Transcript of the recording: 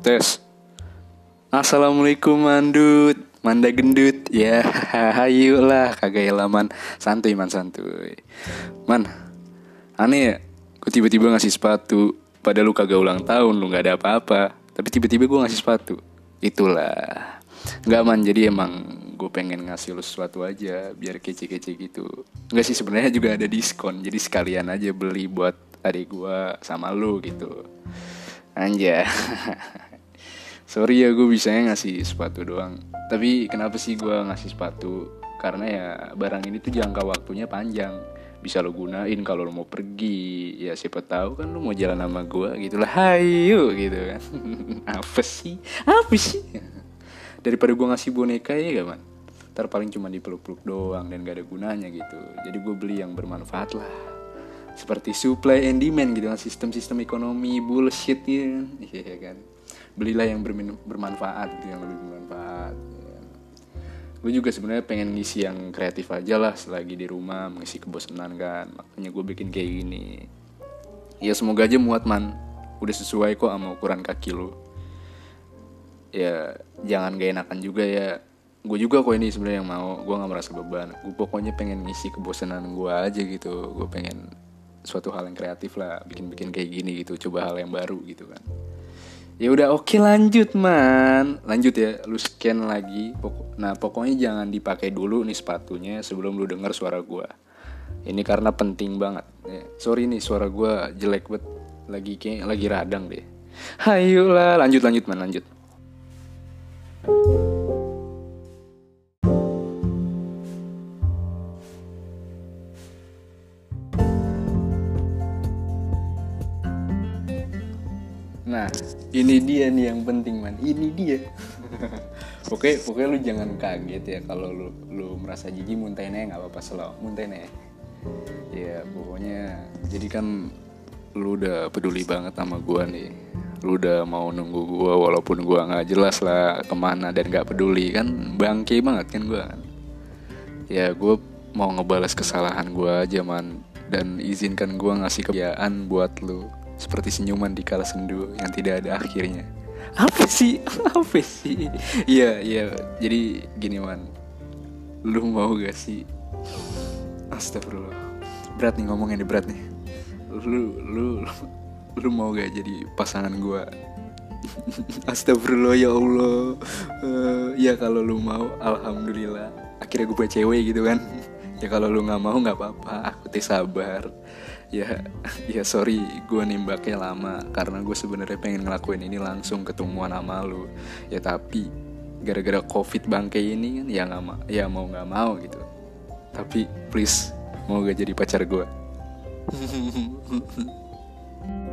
Tes. Assalamualaikum mandut, manda gendut. Ya, hayu lah kagak elaman. Santuy man santuy. Man, aneh ya. Gue tiba-tiba ngasih sepatu. Padahal lu kagak ulang tahun, lu nggak ada apa-apa. Tapi tiba-tiba gue ngasih sepatu. Itulah. Nggak man, jadi emang gue pengen ngasih lu sesuatu aja biar kece-kece gitu. Enggak sih sebenarnya juga ada diskon. Jadi sekalian aja beli buat adik gue sama lu gitu. Anja. Sorry ya gue bisanya ngasih sepatu doang. Tapi kenapa sih gue ngasih sepatu? Karena ya barang ini tuh jangka waktunya panjang. Bisa lo gunain kalau lo mau pergi. Ya siapa tahu kan lo mau jalan sama gue gitu lah. Hayu gitu kan. Apa sih? Apa sih? Daripada gue ngasih boneka ya gak man? Ntar paling cuma dipeluk-peluk doang dan gak ada gunanya gitu. Jadi gue beli yang bermanfaat lah seperti supply and demand gitu kan sistem-sistem ekonomi bullshit ya iya kan belilah yang bermanfaat gitu yang lebih bermanfaat ya. gue juga sebenarnya pengen ngisi yang kreatif aja lah selagi di rumah mengisi kebosanan kan. Makanya gue bikin kayak gini. Ya semoga aja muat man. Udah sesuai kok sama ukuran kaki lo ya jangan gak enakan juga ya. Gue juga kok ini sebenarnya yang mau. Gue nggak merasa beban. Gue pokoknya pengen ngisi kebosanan gue aja gitu. Gue pengen suatu hal yang kreatif lah bikin-bikin kayak gini gitu. Coba hal yang baru gitu kan ya udah oke lanjut man. Lanjut ya lu scan lagi. Nah pokoknya jangan dipakai dulu nih sepatunya sebelum lu denger suara gua. Ini karena penting banget. Ya, sorry nih suara gua jelek banget lagi kayak lagi radang deh. Hayo lah lanjut lanjut man lanjut Nah, ini dia nih yang penting man. Ini dia. Oke, pokoknya lu jangan kaget ya kalau lu lu merasa jijik muntahin aja nggak apa-apa selalu muntahin aja. Ya pokoknya jadi kan lu udah peduli banget sama gua nih. Lu udah mau nunggu gua walaupun gua nggak jelas lah ke mana dan nggak peduli kan bangke banget kan gua. Ya gua mau ngebalas kesalahan gua aja man dan izinkan gua ngasih kebiayaan buat lu seperti senyuman di kala sendu yang tidak ada akhirnya. Apa sih? Apa sih? Iya, iya. Jadi gini man, lu mau gak sih? Astagfirullah. Berat nih ngomongnya nih berat nih. Lu, lu, lu, lu mau gak jadi pasangan gua? Astagfirullah ya Allah. Uh, ya kalau lu mau, alhamdulillah. Akhirnya gue punya cewek gitu kan. Ya kalau lu nggak mau nggak apa-apa, aku teh sabar. Ya ya sorry gue nembaknya lama. Karena gue sebenarnya pengen ngelakuin ini langsung ketemuan sama lu. Ya tapi gara-gara covid bangke ini kan ya nggak mau ya mau nggak mau gitu. Tapi please mau gak jadi pacar gue